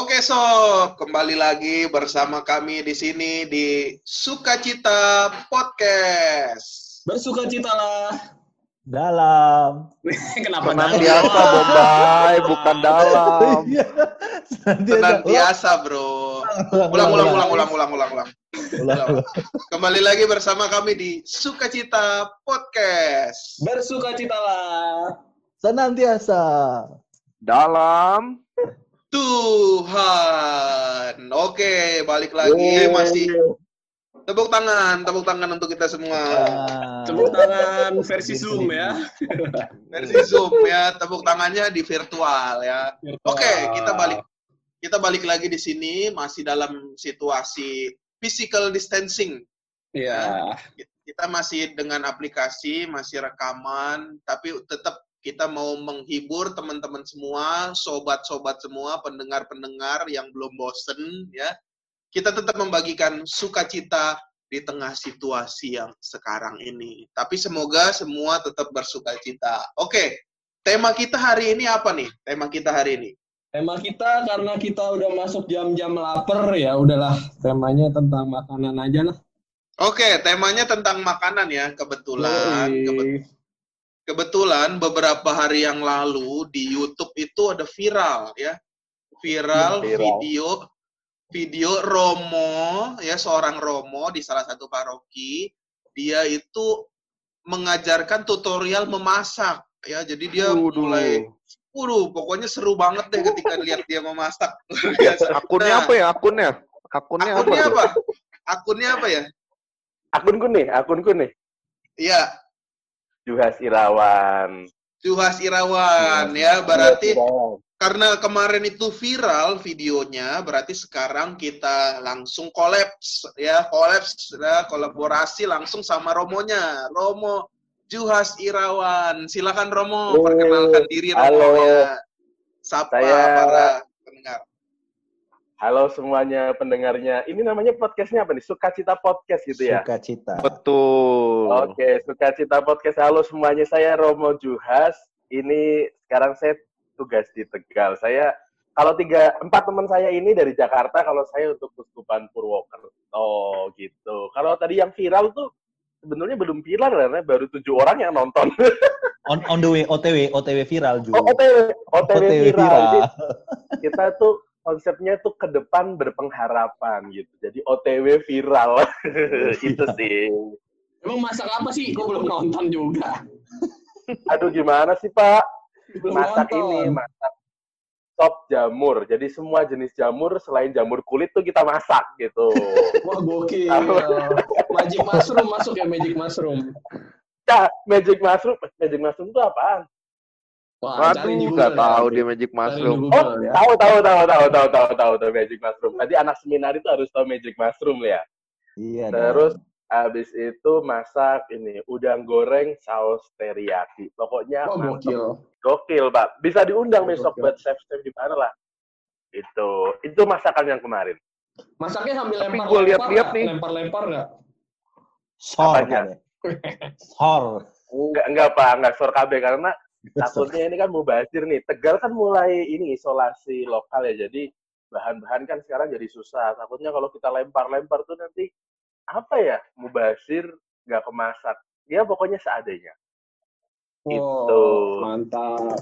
Oke sob, kembali lagi bersama kami di sini di Sukacita Podcast. Bersukacitalah. Dalam. Kenapa Senantiasa Bombay, bukan dalam. Iya. Senantiasa bro. Ulang, ulang, ulang, ulang, ulang, ulang, ulang. Ulang. Kembali lagi bersama kami di Sukacita Podcast. Bersukacitalah. Senantiasa. Dalam. Tuhan. Oke, balik lagi masih tepuk tangan, tepuk tangan untuk kita semua. Ah. Tepuk tangan versi Zoom ya. Versi Zoom ya, tepuk tangannya di virtual ya. Oke, kita balik kita balik lagi di sini masih dalam situasi physical distancing. Iya. Kita masih dengan aplikasi, masih rekaman, tapi tetap kita mau menghibur teman-teman semua, sobat-sobat semua, pendengar-pendengar yang belum bosen ya. Kita tetap membagikan sukacita di tengah situasi yang sekarang ini. Tapi semoga semua tetap bersukacita. Oke, tema kita hari ini apa nih? Tema kita hari ini. Tema kita karena kita udah masuk jam-jam lapar ya, udahlah temanya tentang makanan aja lah. Oke, temanya tentang makanan ya, kebetulan. Yoi. Kebet- kebetulan beberapa hari yang lalu di YouTube itu ada viral ya. Viral, Viral. video video Romo ya seorang Romo di salah satu paroki. Dia itu mengajarkan tutorial memasak ya. Jadi dia Waduh. mulai Waduh, pokoknya seru banget deh ketika lihat dia memasak. Biasa. Akunnya Nah, apa ya? Akunnya? Akunnya, Akunnya apa? apa? Akunnya apa ya? Akunku nih, akunku nih. Iya, Juhas Irawan. Juhas Irawan ya. Berarti Irawan. karena kemarin itu viral videonya, berarti sekarang kita langsung kolaps ya, kolaps ya, kolaborasi langsung sama Romonya. Romo Juhas Irawan. Silakan Romo Oh, perkenalkan diri halo. Romo ya. Sapa Saya- para. Halo semuanya pendengarnya. Ini namanya podcastnya apa nih? Sukacita Podcast gitu ya? Sukacita. Betul. Oke, Sukacita Podcast. Halo semuanya, saya Romo Juhas. Ini sekarang saya tugas di Tegal. Saya kalau tiga empat teman saya ini dari Jakarta, kalau saya untuk Kuskupan Purwokerto oh, gitu. Kalau tadi yang viral tuh sebenarnya belum viral karena baru tujuh orang yang nonton. On, on the way, OTW, OTW viral juga. Oh, OTW, OTW, OTW viral. viral. Jadi, kita tuh konsepnya tuh ke depan berpengharapan gitu. Jadi OTW viral. Itu sih. Emang masak apa sih? Gue belum nonton juga. Aduh gimana sih, Pak? Belum masak nonton. ini, masak sop jamur. Jadi semua jenis jamur selain jamur kulit tuh kita masak gitu. Wah gokil. Magic mushroom masuk ya magic mushroom. Nah, magic mushroom, magic mushroom itu apaan? Wah, cari di Google ya. dia magic di Google Oh, ya. tahu tahu tahu tahu tahu tahu tahu tahu magic mushroom. Tadi anak seminar itu harus tahu magic mushroom ya. Iya. Terus habis itu masak ini udang goreng saus teriyaki. Pokoknya mantep. gokil. gokil, Pak. Bisa diundang Gokil. besok buat chef-chef di mana lah. Itu itu masakan yang kemarin. Masaknya sambil Tapi lempar gua lihat-lihat nih. Lempar-lempar nggak? Sor. Apanya? ya? Sor. Enggak, enggak Pak, enggak sor KB karena takutnya ini kan mubazir nih. Tegal kan mulai ini isolasi lokal ya. Jadi bahan-bahan kan sekarang jadi susah. Takutnya kalau kita lempar-lempar tuh nanti apa ya? Mubazir nggak kemasak. Ya pokoknya seadanya. Gitu. Wow, mantap.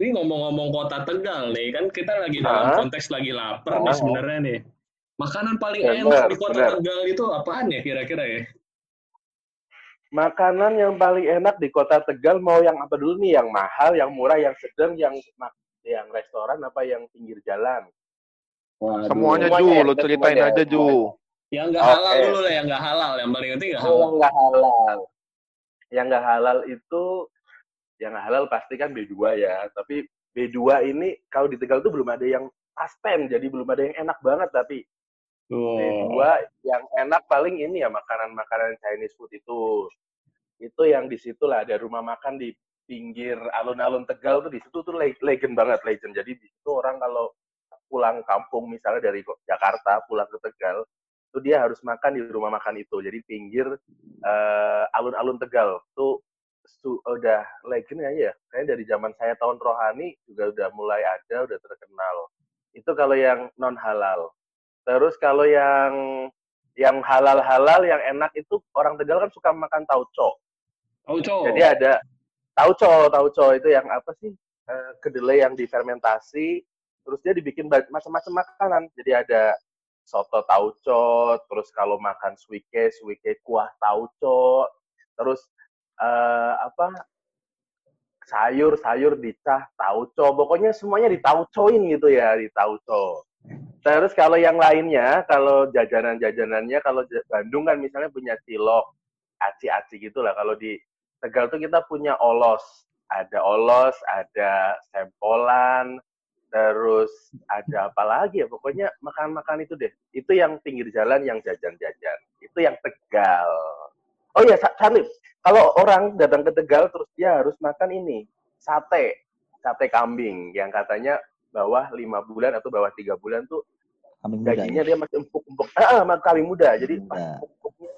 Ini ngomong-ngomong kota Tegal nih, kan kita lagi dalam Hah? konteks lagi lapar nih Hah? sebenarnya nih. Makanan paling Bener, enak di kota bener. Tegal itu apaan ya kira-kira ya? Makanan yang paling enak di kota Tegal mau yang apa dulu nih? Yang mahal, yang murah, yang sedang, yang mak- yang restoran apa yang pinggir jalan? Waduh. Semuanya, Semuanya, Ju, lo ceritain ceritain aja, Ju. Yang nggak Oke. halal dulu lah, yang nggak halal. Yang paling penting nggak Oh, halal. yang nggak halal. Yang nggak halal itu, yang nggak halal pasti kan B2 ya. Tapi B2 ini kalau di Tegal tuh belum ada yang pasten, jadi belum ada yang enak banget. Tapi B2 Wow. yang enak paling ini ya makanan-makanan Chinese food itu. Itu yang di situ lah ada rumah makan di pinggir alun-alun Tegal tuh di situ tuh le- legend banget legend. Jadi di situ orang kalau pulang kampung misalnya dari Jakarta pulang ke Tegal itu dia harus makan di rumah makan itu. Jadi pinggir eh, alun-alun Tegal tuh su- udah legend ya. Kayaknya dari zaman saya tahun rohani juga udah mulai ada, udah terkenal. Itu kalau yang non halal. Terus kalau yang yang halal-halal yang enak itu orang Tegal kan suka makan tauco. Tauco. Jadi ada tauco, tauco itu yang apa sih? Eh, kedelai yang difermentasi, terus dia dibikin macam-macam makanan. Jadi ada soto tauco, terus kalau makan suike, suike kuah tauco, terus eh, apa sayur-sayur dicah tauco. Pokoknya semuanya ditaucoin gitu ya, ditauco. Terus kalau yang lainnya, kalau jajanan-jajanannya, kalau Bandung kan misalnya punya cilok, aci-aci gitu lah. Kalau di Tegal tuh kita punya olos. Ada olos, ada sempolan, terus ada apa lagi ya? Pokoknya makan-makan itu deh. Itu yang pinggir jalan yang jajan-jajan. Itu yang Tegal. Oh iya, Charlie. Kalau orang datang ke Tegal terus dia harus makan ini, sate. Sate kambing yang katanya bawah lima bulan atau bawah tiga bulan tuh Kambing muda. dagingnya dia masih empuk-empuk. Ah, ah, kambing muda. Jadi Muda. pas empuk-empuknya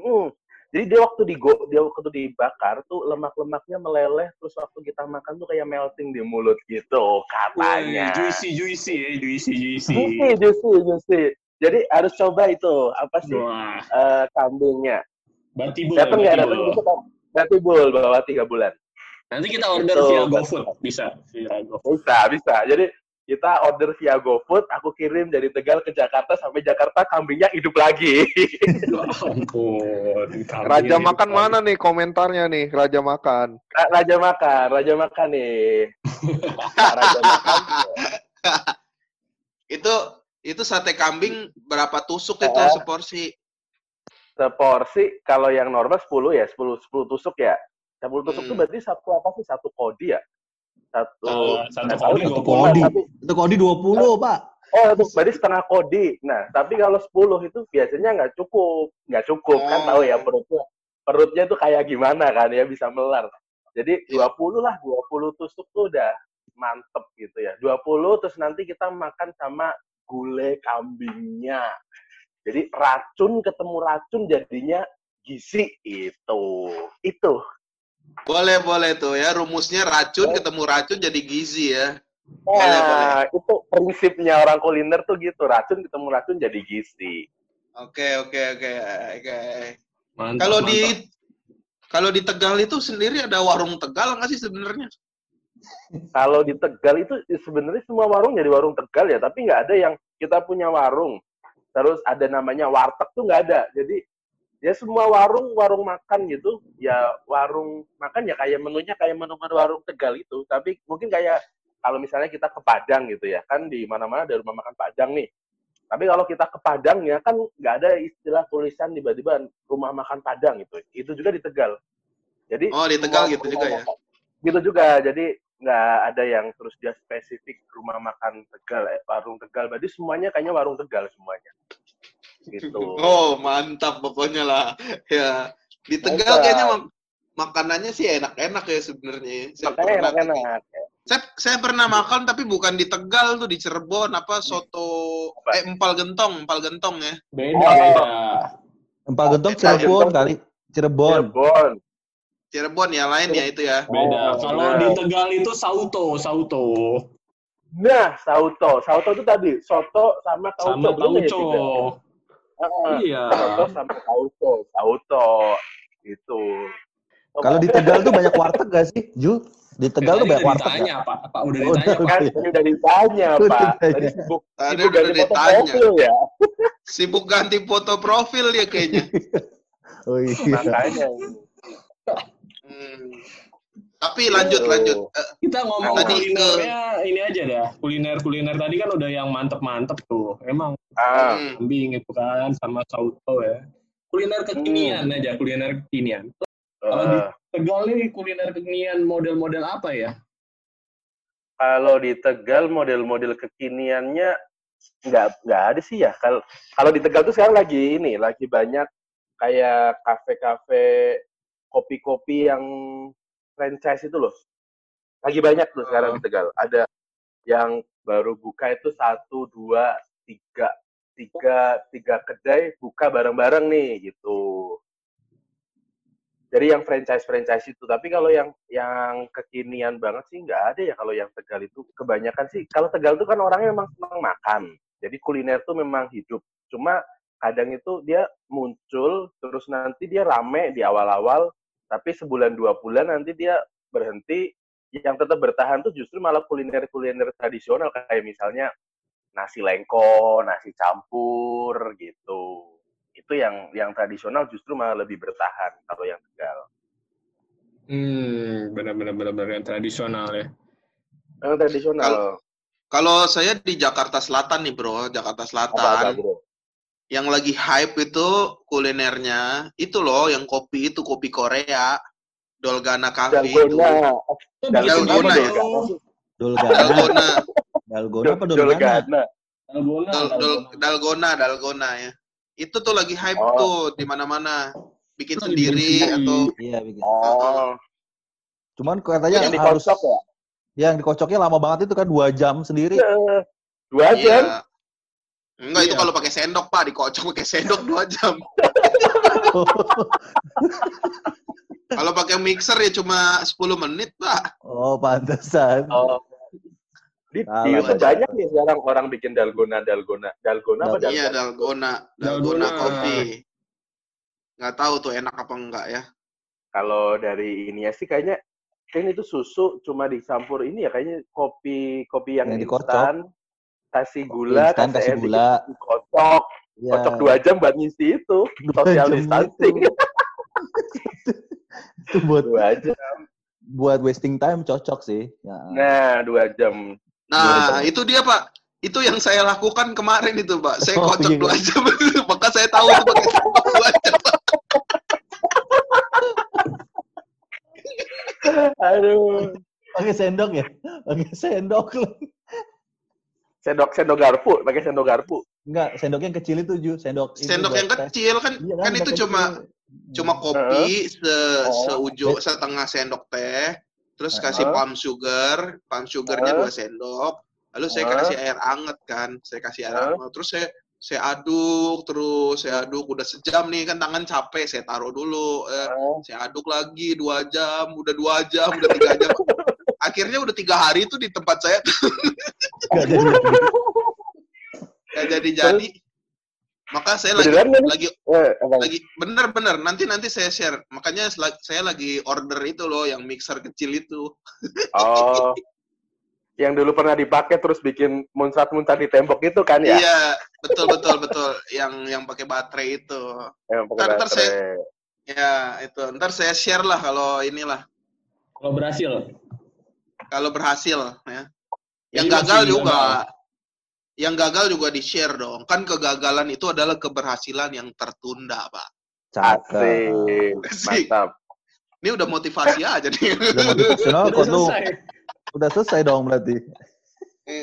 hmm. Jadi dia waktu digo, dia waktu dibakar tuh lemak-lemaknya meleleh, terus waktu kita makan tuh kayak melting di mulut gitu katanya. Wih, juicy, juicy, ya, juicy, juicy. Juicy, juicy, juicy. Jadi harus coba itu apa sih Wah, eh, kambingnya. batibul, Datang nggak datang batibul. itu kan Batibul bawah tiga bulan. Nanti kita order Itu, via Bang. GoFood, bisa via GoFood. Bisa, bisa. Jadi kita order via GoFood, aku kirim dari Tegal ke Jakarta sampai Jakarta kambingnya hidup lagi. Ya ampun. Raja makan bukan- mana nih komentarnya nih? Raja makan. Ra- Raja makan, Raja makan nih. Raja makan. Itu itu sate kambing berapa tusuk itu Eh. seporsi? Seporsi kalau yang normal 10 ya, 10 10 tusuk ya. 10 tusuk itu Hmm. berarti satu apa sih? Satu kodi ya? Satu Eh, satu kodi satu 20. koma, tapi- Itu kodi 20, Pak. Oh, itu berarti setengah kodi. Nah, tapi kalau 10 itu biasanya nggak cukup. Nggak cukup, kan Oh. tahu ya perutnya. Perutnya tuh kayak gimana kan ya, bisa melar. Jadi 20 lah, 20 tusuk tuh udah mantep gitu ya. 20 terus nanti kita makan sama gulai kambingnya. Jadi racun ketemu racun jadinya gizi itu. Itu. Boleh boleh tuh ya rumusnya racun Oh. ketemu racun jadi gizi ya. Boleh, Nah, itu prinsipnya orang kuliner tuh gitu. Racun ketemu racun jadi gizi. Oke oke oke oke. Mantap, Kalau di kalau di Tegal itu sendiri ada warung Tegal nggak sih sebenarnya? kalau di Tegal itu sebenarnya semua warung jadi warung Tegal ya, tapi nggak ada yang kita punya warung. Terus ada namanya warteg tuh nggak ada. Jadi ya semua warung warung makan gitu, ya warung makan ya kayak menunya kayak menu-menu warung Tegal itu. Tapi mungkin kayak kalau misalnya kita ke Padang gitu ya, kan di mana-mana ada rumah makan Padang nih. Tapi kalau kita ke Padang ya kan nggak ada istilah tulisan tiba-tiba rumah makan Padang gitu. Itu juga di Tegal. Jadi Oh di Tegal gitu juga ya. makan- Gitu juga. Jadi nggak ada yang terus dia spesifik rumah makan Tegal, eh, warung Tegal. Berarti semuanya kayaknya warung Tegal semuanya. Gitu. Oh mantap pokoknya lah. Ya di Tegal Mantap. kayaknya mak- makanannya sih enak-enak ya sebenarnya. ya. Saya Makanya pernah- enak-enak. Saya, saya pernah makan tapi bukan di Tegal tuh di Cirebon apa soto eh empal gentong empal gentong ya. Beda, Oh. beda. Empal gentong Cirebon kali. Cirebon. Cirebon. Cirebon ya lain ya itu ya. Beda. Oh, Kalau di Tegal itu sauto, sauto. Nah, sauto. Sauto itu tadi soto sama tauco. Sama ya, tauco. Iya. Soto sama tauco. Sauto. Gitu. Kalau di Tegal tuh banyak warteg gak sih, Ju? Di Tegal tuh Tadi banyak warteg ditanya, gak? Pak. Pak udah ditanya, udah. Pak. kan udah ditanya, Udah Pak. ditanya. Tadi sibuk, Tadi sibuk udah ganti foto ditanya. profil ya. Sibuk ganti foto profil ya kayaknya. Oh iya. Makanya. Hmm. Tapi lanjut Gitu. lanjut. Eh, Kita ngomong Tadi kulinernya ini aja dah. Kuliner-kuliner tadi kan udah yang mantep-mantep tuh. Emang Ah, hmm. kambing itu kan sama sauto ya. Kuliner kekinian aja, kuliner kekinian. Kalau di eh, Tegal nih kuliner kekinian model-model apa ya? kalau di Tegal model-model kekiniannya nggak nggak ada sih ya. Kalau kalau di Tegal tuh sekarang lagi ini, lagi banyak kayak kafe-kafe kopi-kopi yang franchise itu loh. Lagi banyak tuh sekarang di Tegal. Ada yang baru buka itu satu, dua, tiga, tiga, tiga kedai buka bareng-bareng nih gitu. Jadi yang franchise-franchise itu. Tapi kalau yang yang kekinian banget sih nggak ada ya kalau yang Tegal itu. Kebanyakan sih, kalau Tegal itu kan orangnya memang senang makan. Jadi kuliner tuh memang hidup. Cuma kadang itu dia muncul, terus nanti dia rame di awal-awal, tapi sebulan dua bulan nanti dia berhenti. Yang tetap bertahan tuh justru malah kuliner-kuliner tradisional kayak misalnya nasi lengko, nasi campur gitu itu yang yang tradisional justru malah lebih bertahan kalau yang Tegal. Hmm, benar-benar benar-benar yang tradisional ya. Yang tradisional. Kalau kalau saya di Jakarta Selatan nih bro, Jakarta Selatan. Apa, apa, bro? Yang lagi hype itu kulinernya itu loh, yang kopi itu kopi Korea, Dolgana Cafe itu. Dalgona. Dalgona ya? Dolgana. Dalgona, Dalgona apa Dolgana? Dalgona. Dalgona, Dal, Dal, Dalgona. Dalgona, Dalgona ya. Itu tuh lagi hype Oh. tuh di mana-mana. Bikin sendiri bikin sendiri. atau Iya, bikin. Oh, Cuman katanya yang harus dikocok ya? yang dikocoknya lama banget itu kan dua jam sendiri. Iya. Dua jam. Iya. Enggak itu Iya. kalau pakai sendok pak, dikocok pakai sendok dua jam. Kalau pakai mixer ya cuma 10 menit pak. oh, pantesan. Oh. Di, di YouTube banyak nih sekarang orang bikin dalgona, dalgona. Dalgona apa Iya dalgona? dalgona, dalgona Dalgona. kopi. Nggak tahu tuh enak apa enggak ya. Kalau dari ini ya sih kayaknya kayaknya itu susu cuma dicampur ini ya kayaknya kopi kopi yang, Yang dikocok. instan kasih gula instan, kasih air gula. dikit, kocok Iya. kocok dua jam buat ngisi itu Dua social jam distancing itu. Itu buat dua jam buat wasting time cocok sih. Ya. nah dua jam Nah itu dia pak. Itu yang saya lakukan kemarin itu pak. Saya Oh, kocok iya. dua jam. Maka saya tahu itu pakai dua jam. aduh Pakai sendok ya? Pakai sendok loh. Sendok sendok garpu pakai sendok garpu Enggak, sendok yang kecil itu Ju, sendok Sendok yang teh. kecil kan, Iya kan itu sendok cuma kecil. cuma kopi se Oh. seujung setengah sendok teh, terus kasih palm sugar, palm sugarnya Uh. dua sendok, lalu saya Uh. kasih air anget kan, saya kasih air Uh. anget, terus saya saya aduk terus saya aduk udah sejam nih kan tangan capek saya taruh dulu eh, Oh. saya aduk lagi dua jam udah dua jam udah tiga jam akhirnya udah tiga hari itu di tempat saya Nggak jadi. nggak jadi jadi. Maka saya lagi Beneran nggak nih? lagi eh, lagi bener-bener nanti nanti saya share. Makanya saya lagi order itu loh yang mixer kecil itu. Oh. Yang dulu pernah dipakai terus bikin muncrat-muncrat di tembok itu kan ya? Iya betul betul betul. Yang yang pakai baterai itu. Yang pakai Ntar- ntar saya- baterai. ya itu. Ntar saya share lah kalau inilah. Kalau berhasil. Kalau berhasil ya yang Jadi gagal juga gagal. yang gagal juga di share dong kan kegagalan itu adalah keberhasilan yang tertunda pak Cakep. Mantap. ini udah motivasi aja nih Udah motivasional Udah kok lu. Udah selesai dong berarti.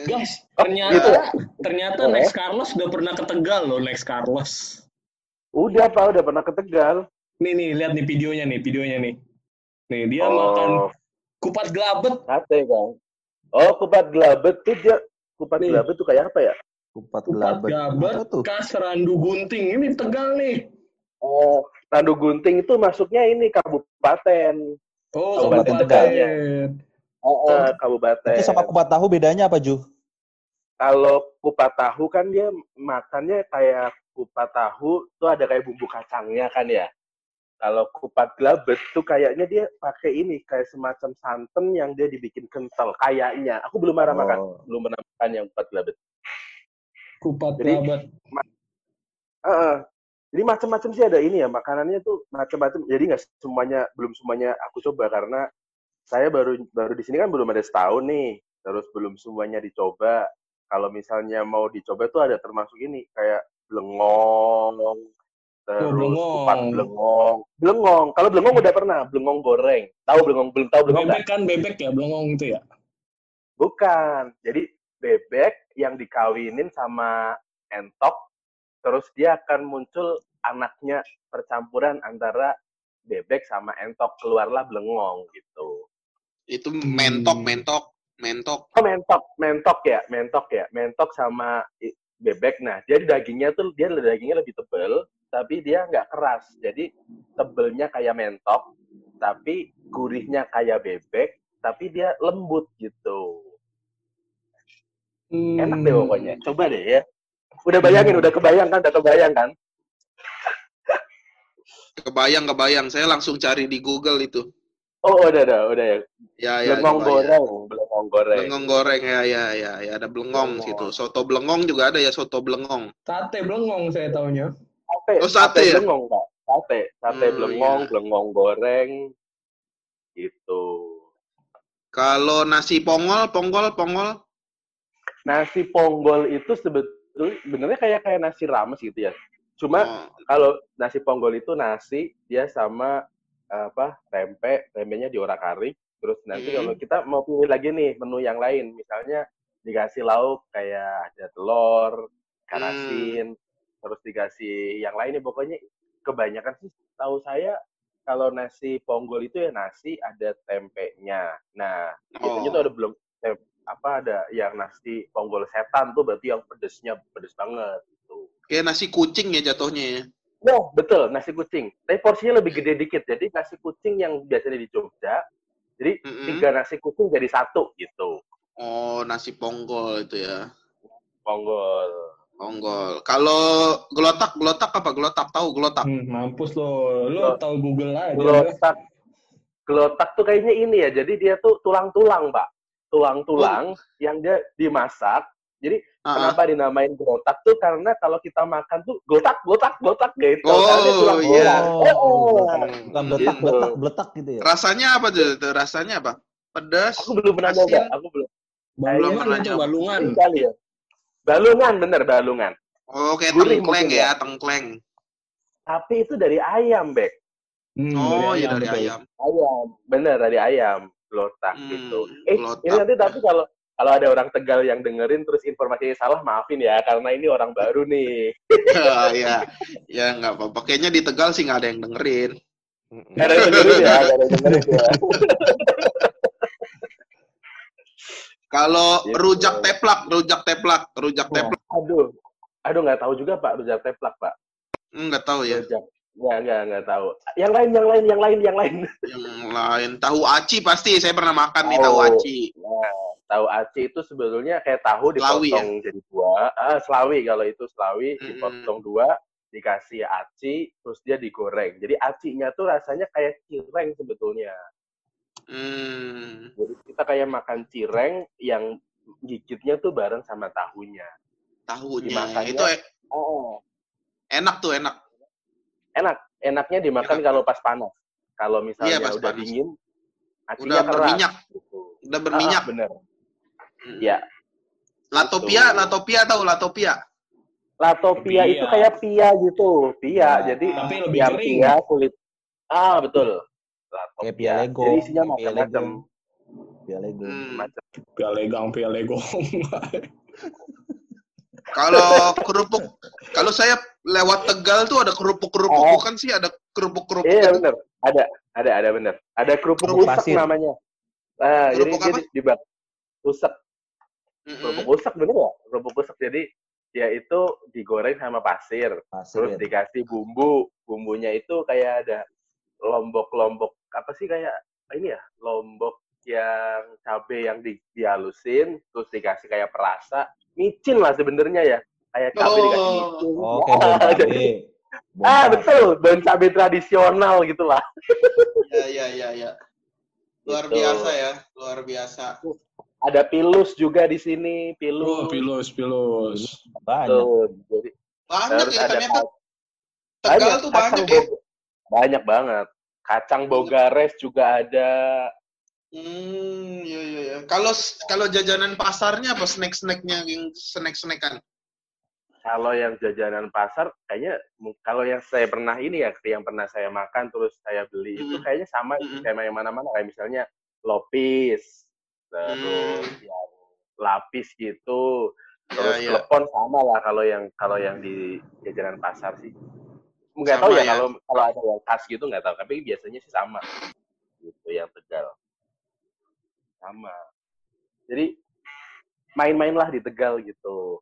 Guys, Oh, ternyata gitu ya? ternyata Oh. Next Carlos udah pernah ke Tegal loh, Next Carlos. Udah pak, udah pernah ke Tegal. Nih nih, lihat nih videonya nih, videonya nih. Nih dia makan Oh, kupat gelabet. sate kan. Oh, kupat gelabet tuh dia kupat Nih. gelabet tuh kayak apa ya? Kupat Kupat gelabet. gelabet, kas randu gunting. Ini Tegal nih. Oh, Tandu Gunting itu masuknya ini kabupaten. Oh, Kabupaten kabupaten. Tegal. Oh, eh, kabupaten. Itu sama kupat tahu bedanya apa Ju? Kalau kupat tahu kan dia makannya kayak kupat tahu tuh ada kayak bumbu kacangnya kan ya. Kalau kupat gelabet tuh kayaknya dia pakai ini kayak semacam santan yang dia dibikin kental kayaknya. Aku belum pernah makan, Oh. belum pernah makan yang kupat gelabet. Kupat Jadi- gelabet. Heeh. Jadi macam-macam sih ada ini ya makanannya tuh macam-macam. Jadi nggak semuanya belum semuanya aku coba karena saya baru baru di sini kan belum ada setahun nih. Terus belum semuanya dicoba. Kalau misalnya mau dicoba tuh ada termasuk ini kayak blengong, terus blengong. kupat blengong, blengong. Kalau blengong udah pernah, blengong goreng. Tahu blengong belum tahu blengong nggak? Bebek kan bebek ya, belengong itu ya. Bukan. Jadi bebek yang dikawinin sama entok, terus dia akan muncul anaknya percampuran antara bebek sama entok keluarlah belengong gitu. itu Hmm. mentok mentok mentok Oh mentok, mentok ya, mentok ya, mentok sama bebek. Nah, jadi dagingnya tuh dia dagingnya lebih tebel, tapi dia nggak keras. Jadi tebelnya kayak mentok, tapi gurihnya kayak bebek, tapi dia lembut gitu. Enak deh Hmm. pokoknya. Coba deh ya. Udah bayangin, udah kebayang kan? Udah kebayang kan? Kebayang, kebayang. Saya langsung cari di Google itu. Oh, udah, udah, udah ya. Ya, ya. Belengong kebayang. goreng, belengong goreng. Belengong goreng ya, ya, ya, ya. Ada belengong Belengong. gitu. Soto belengong juga ada ya, soto belengong. Sate belengong saya taunya. Sate, Oh, sate ya? belengong, Pak. Sate, sate Hmm, belengong, iya. belengong goreng. Gitu. Kalau nasi pongol, ponggol, pongol. Nasi ponggol itu sebetulnya sebenarnya kayak kayak nasi rames gitu ya. Cuma Oh, kalau nasi ponggol itu nasi dia sama apa tempe tempenya diorak-arik terus nanti Hmm. kalau kita mau pilih lagi nih menu yang lain misalnya dikasih lauk kayak ada telur ikan Hmm. Terus dikasih yang lainnya pokoknya kebanyakan sih tahu saya kalau nasi ponggol itu ya nasi ada tempenya nah biasanya Oh. tuh ada belum eh, apa ada yang nasi ponggol setan tuh berarti yang pedesnya pedes banget gitu Kayak nasi kucing ya jatuhnya ya. No, betul, nasi kucing. Tapi porsinya lebih gede dikit. Jadi nasi kucing yang biasanya di Jogja, jadi Mm-mm. tiga nasi kucing jadi satu gitu. Oh, nasi ponggol itu ya. Ponggol. Ponggol. Kalau gelotak, gelotak apa? Gelotak tahu gelotak. Hmm, mampus lo. Lo tahu Google aja. Gelotak. Gelotak tuh kayaknya ini ya. Jadi dia tuh tulang-tulang, Pak. Tulang-tulang yang dia dimasak. Jadi Ah, kenapa dinamain gelotak tuh karena kalau kita makan tuh glotak, glotak, glotak gitu. Oh, Karena dia tulang-tulang. iya. Oh, Bukan beletak, Gitu. beletak, beletak gitu ya. Rasanya apa tuh? Rasanya apa? Pedas. Aku belum pernah Asin. nyoba. Aku belum. Balungan pernah nyoba. balungan. Kali ya. Balungan, bener balungan. Oh, kayak Gurih tengkleng ya, ya. tengkleng. Tapi itu dari ayam, Bek. Hmm, Oh, iya dari ayam. ayam bener dari ayam lotak Hmm, gitu eh lotak. ini nanti tapi kalau kalau ada orang Tegal yang dengerin terus informasinya salah maafin ya karena ini orang baru nih ya, ya nggak apa-apa. Kayaknya di Tegal sih nggak ada yang dengerin. nggak ada yang dengerin ya nggak ada yang dengerin ya Kalau Gitu. rujak teplak, rujak teplak, rujak teplak, aduh. Aduh nggak tahu juga pak rujak teplak pak. Hmm, nggak tahu ya. rujak. Nggak nggak nggak tahu. Yang lain yang lain yang lain yang lain. Yang lain tahu aci pasti. Saya pernah makan nih tahu aci. nah tahu aci itu sebetulnya kayak tahu Selawi ya? dipotong jadi dua. Ah selawi. Kalau itu selawi Mm-mm. dipotong dua dikasih aci terus dia digoreng. Jadi acinya tuh rasanya kayak cireng sebetulnya Hmm. Jadi kita kayak makan cireng yang gigitnya tuh bareng sama tahunya. Tahunya Dimakannya- itu e- Oh. enak tuh enak. Enak, enaknya dimakan Enak. kalau pas panas. Kalau misalnya Iya, pas udah panas. dingin, Udah keras. berminyak, Gitu. udah berminyak. Ah, bener. Hmm. Ya. Latopia, Gitu. latopia tahu latopia. Latopia Pia. itu kayak pia gitu, pia. Nah, Jadi Tapi lebih yang kering. pia kulit. Ah betul. Kayak Latopia. pia Lego. Jadi isinya pia macam-macam. Lego. Pia Lego. Hmm. Macam. Pialegang, pialegong. Kalau kerupuk, kalau saya lewat Tegal tuh ada kerupuk-kerupuk, Oh. bukan sih ada kerupuk-kerupuk. Iya itu. bener. Ada, ada, ada bener. Ada kerupuk Kerupuk usak pasir. namanya. Ah, jadi Kerupuk dia apa? di, dibak usak. Mm-mm. kerupuk usak bener ya kerupuk usak jadi ya itu digoreng sama pasir Pasir terus ya. dikasih bumbu bumbunya itu kayak ada lombok-lombok apa sih kayak ini ya lombok yang cabe yang di, dihalusin terus dikasih kayak perasa micin lah sebenarnya ya kayak cabe Oh. dikasih micin Oh, kayak bon cabe. Bon ah betul bon cabe tradisional gitulah Ya, ya, ya, ya. Luar Gitu. biasa ya, luar biasa. ada pilus juga di sini Oh, pilus pilus, pilus. Banyak. Tuh, jadi Banyak ya ternyata. Tegal tuh banyak ya. banyak banget kacang bogares juga ada Hmm, iya, iya, iya. Kalau kalau jajanan pasarnya apa snack-snacknya yang snack-snackan? kalau yang jajanan pasar kayaknya kalau yang saya pernah ini ya yang pernah saya makan terus saya beli itu Mm. kayaknya sama Mm-mm. kayak yang mana-mana kayak misalnya lopis terus Mm. yang lapis gitu terus Ya, ya. klepon sama lah kalau yang kalau yang di jajanan pasar sih nggak tahu ya, ya. kalau kalau ada yang khas gitu nggak tahu tapi biasanya sih sama gitu yang tegal sama jadi main-mainlah di tegal gitu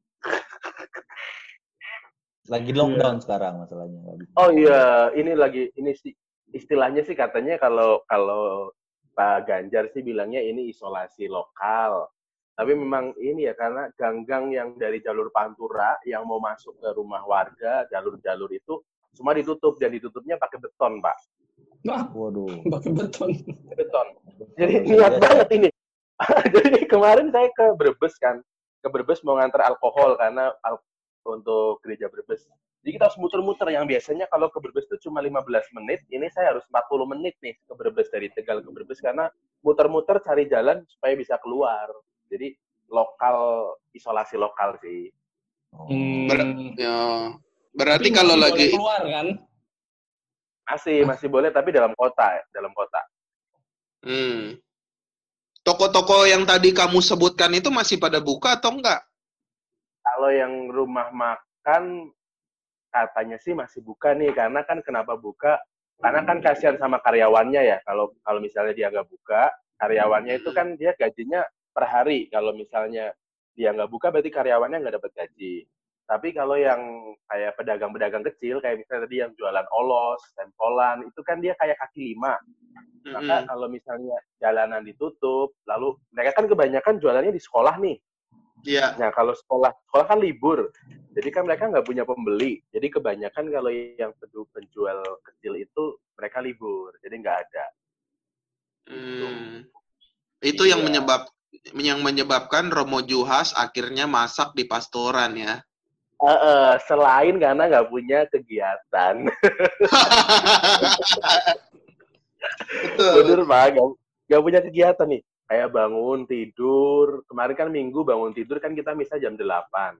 Lagi lockdown sekarang masalahnya. Lagi. Oh iya, ini lagi ini sih istilahnya sih katanya kalau kalau Pak Ganjar sih bilangnya ini isolasi lokal. Tapi memang ini ya karena ganggang yang dari jalur Pantura yang mau masuk ke rumah warga, jalur-jalur itu semua ditutup dan ditutupnya pakai beton, Pak. Wah, Waduh. pakai beton. Beton. Jadi niat banget ini. Jadi kemarin saya ke Brebes kan, ke Brebes mau ngantar alkohol karena al- untuk gereja Brebes. Jadi kita harus muter-muter yang biasanya kalau ke Brebes itu cuma 15 menit, ini saya harus 40 menit nih ke Brebes dari Tegal ke Brebes karena muter-muter cari jalan supaya bisa keluar. Jadi lokal isolasi lokal sih. Oh. Hmm. Ya. Berarti Tapi kalau lagi boleh keluar kan? Masih masih boleh tapi dalam kota, ya, dalam kota. hmm. Toko-toko yang tadi kamu sebutkan itu masih pada buka atau enggak? Kalau yang rumah makan katanya sih masih buka nih karena kan kenapa buka? Karena kan kasihan sama karyawannya ya. Kalau kalau misalnya dia nggak buka, karyawannya itu kan dia gajinya per hari. Kalau misalnya dia nggak buka berarti karyawannya nggak dapat gaji. Tapi kalau yang kayak pedagang-pedagang kecil, kayak misalnya tadi yang jualan olos, tempolan, itu kan dia kayak kaki lima. Maka Mm-mm. kalau misalnya jalanan ditutup, lalu mereka kan kebanyakan jualannya di sekolah nih. Iya. Nah, kalau sekolah, sekolah kan libur. Jadi kan mereka nggak punya pembeli. Jadi kebanyakan kalau yang penjual kecil itu mereka libur. Jadi nggak ada. Hmm. Itu yang Iya. menyebab yang menyebabkan Romo Juhas akhirnya masak di pastoran ya. Eh, eh, selain karena nggak punya kegiatan. Betul. Bener Pak, nggak nggak punya kegiatan nih. Kayak bangun, tidur. Kemarin kan minggu bangun tidur kan kita bisa jam 8.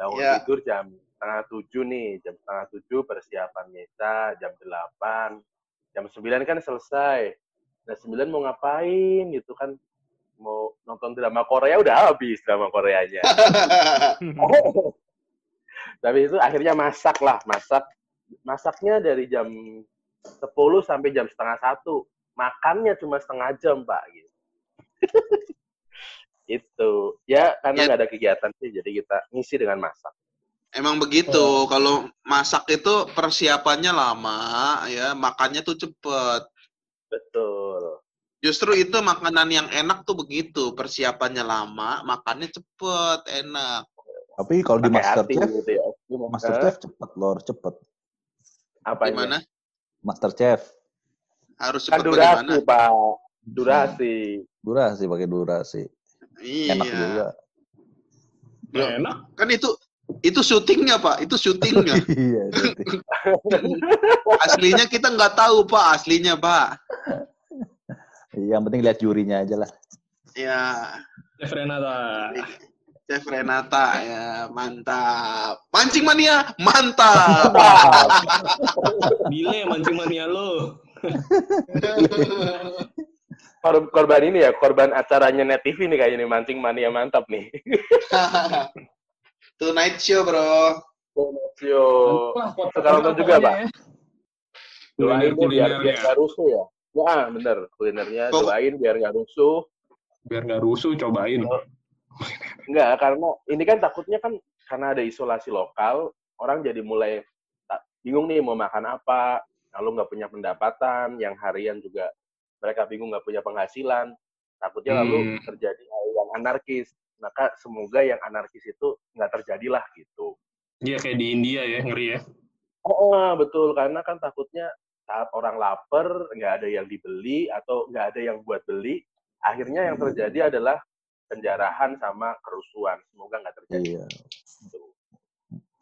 Bangun Iya. tidur jam setengah tujuh nih. Jam setengah tujuh persiapan misa, jam 8. Jam 9 kan selesai. Nah 9 mau ngapain gitu kan. Mau nonton drama Korea udah habis drama Koreanya. Tapi itu akhirnya masak lah, masak. Masaknya dari jam 10 sampai jam setengah satu. Makannya cuma setengah jam, Pak. Gitu. itu. Ya, karena Ya. nggak ada kegiatan sih, jadi kita ngisi dengan masak. Emang begitu. Kalau masak itu persiapannya lama ya, makannya tuh cepet. Betul. Justru itu makanan yang enak tuh begitu, persiapannya lama, makannya cepet, enak. Tapi kalau di Pakai hati Masterchef, gitu ya. Masterchef cepet lor, cepet. Apanya? Gimana? Masterchef Harus Kan cepet durasi, bagaimana? Pak. Durasi. durasi pakai durasi. Enak Iya. juga. Ya, enak. Kan itu itu syutingnya pak, itu syutingnya. Iya. syuting. aslinya kita nggak tahu pak, aslinya pak. Iya, Yang penting lihat jurinya aja lah. Ya, Chef Renata. Chef Renata ya mantap. Mancing mania mantap. Dile mancing mania lo. Kor- korban ini ya, korban acaranya Net TV nih kayaknya nih, mancing mania mantap nih. Tonight show bro. Yo. Wah, pot- Sekarang nonton juga, Pak. Doain biar biar nggak rusuh ya. Ya, bener. Kulinernya doain biar nggak rusuh. Biar nggak rusuh, cobain. Enggak, karena ini kan takutnya kan karena ada isolasi lokal, orang jadi mulai bingung nih mau makan apa, lalu nggak punya pendapatan, yang harian juga mereka bingung nggak punya penghasilan, takutnya lalu Hmm. terjadi hal yang anarkis. Maka semoga yang anarkis itu nggak terjadilah gitu. Iya kayak di India ya, ngeri ya. Oh, betul, karena kan takutnya saat orang lapar, nggak ada yang dibeli atau nggak ada yang buat beli, akhirnya yang terjadi adalah penjarahan sama kerusuhan. Semoga nggak terjadi. Iya.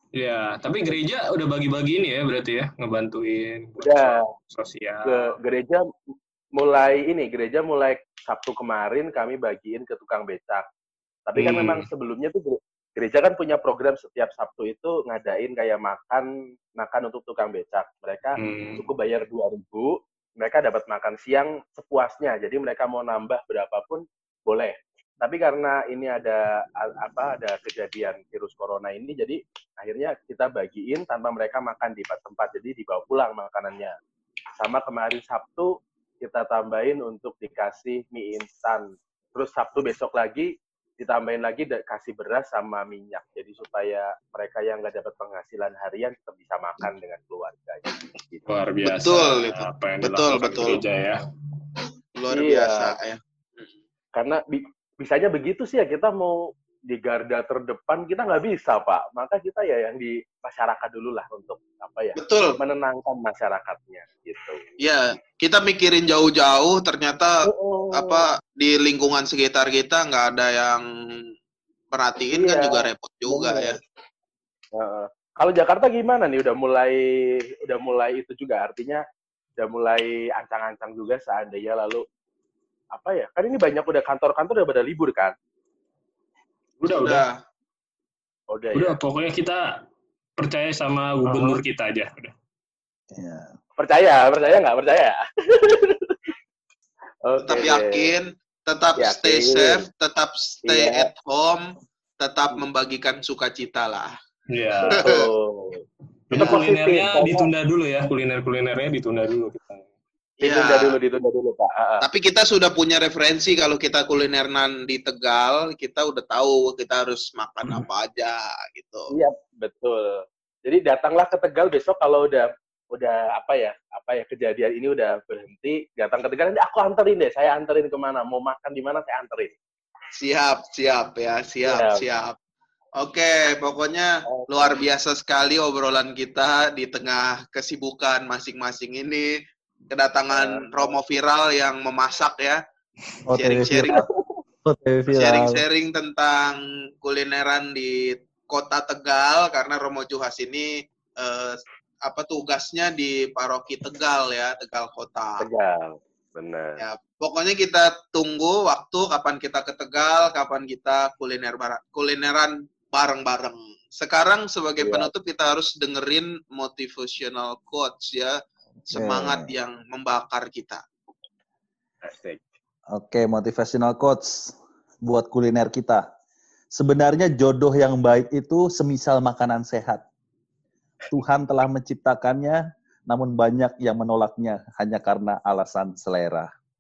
Ya, tapi gereja udah bagi-bagi ini ya berarti ya, ngebantuin Udah. sosial. ke gereja mulai ini gereja mulai Sabtu kemarin kami bagiin ke tukang becak. Tapi kan Hmm. memang sebelumnya tuh gere- gereja kan punya program setiap Sabtu itu ngadain kayak makan makan untuk tukang becak. Mereka Hmm. cukup bayar 2000, mereka dapat makan siang sepuasnya. Jadi mereka mau nambah berapapun boleh. Tapi karena ini ada apa ada kejadian virus corona ini jadi akhirnya kita bagiin tanpa mereka makan di tempat jadi dibawa pulang makanannya. Sama kemarin Sabtu kita tambahin untuk dikasih mie instan. Terus Sabtu besok lagi ditambahin lagi kasih beras sama minyak. Jadi supaya mereka yang nggak dapat penghasilan harian tetap bisa makan dengan keluarganya. Gitu. Luar biasa. Betul, itu. Apa yang Betul, betul. gereja ya. Luar Iya. biasa ya. Karena bisanya begitu sih ya kita mau di garda terdepan kita nggak bisa pak. Maka kita ya yang di masyarakat dulu lah untuk apa ya Betul. menenangkan masyarakatnya gitu. Ya, kita mikirin jauh-jauh ternyata Oh, apa di lingkungan sekitar kita nggak ada yang perhatiin kan Iya, juga repot juga bener. ya. Heeh. Kalau Jakarta gimana nih? Udah mulai udah mulai itu juga artinya udah mulai ancang-ancang juga seandainya lalu apa ya? Kan ini banyak udah kantor-kantor udah pada libur kan? Udah, udah. Udah. Oh, Udah, Udah, ya. pokoknya kita percaya sama gubernur kita aja. Udah. Iya. Percaya, percaya nggak percaya? Oke Tetap yakin, tetap Yakin. stay safe, tetap stay Iya. at home, tetap membagikan sukacita lah. Iya. Itu positif, kulinernya ditunda dulu ya, kuliner-kulinernya ditunda dulu kita. Ditunda Iya. dulu, ditunda dulu Pak. Tapi kita sudah punya referensi kalau kita kulineran di Tegal, kita udah tahu kita harus makan Hmm. apa aja gitu. Iya, betul. Jadi datanglah ke Tegal besok kalau udah udah apa ya apa ya kejadian ini udah berhenti datang ke Tegal nanti aku anterin deh saya anterin ke mana mau makan di mana saya anterin Siap, siap ya, siap, Siap. siap. Oke, pokoknya Oke. luar biasa sekali obrolan kita di tengah kesibukan masing-masing ini. Kedatangan Romo Viral yang memasak ya, OTW Sharing-sharing. viral. sharing-sharing tentang kulineran di kota Tegal karena Romo Juhas ini eh, apa tugasnya di paroki Tegal ya, Tegal Kota. Tegal benar Ya, pokoknya kita tunggu waktu kapan kita ke Tegal, kapan kita kuliner bar- kulineran bareng-bareng. Sekarang sebagai Iya. penutup kita harus dengerin motivational quotes ya, semangat yang membakar kita. Asik. Oke, motivational quotes buat kuliner kita. Sebenarnya jodoh yang baik itu semisal makanan sehat. Tuhan telah menciptakannya, namun banyak yang menolaknya hanya karena alasan selera.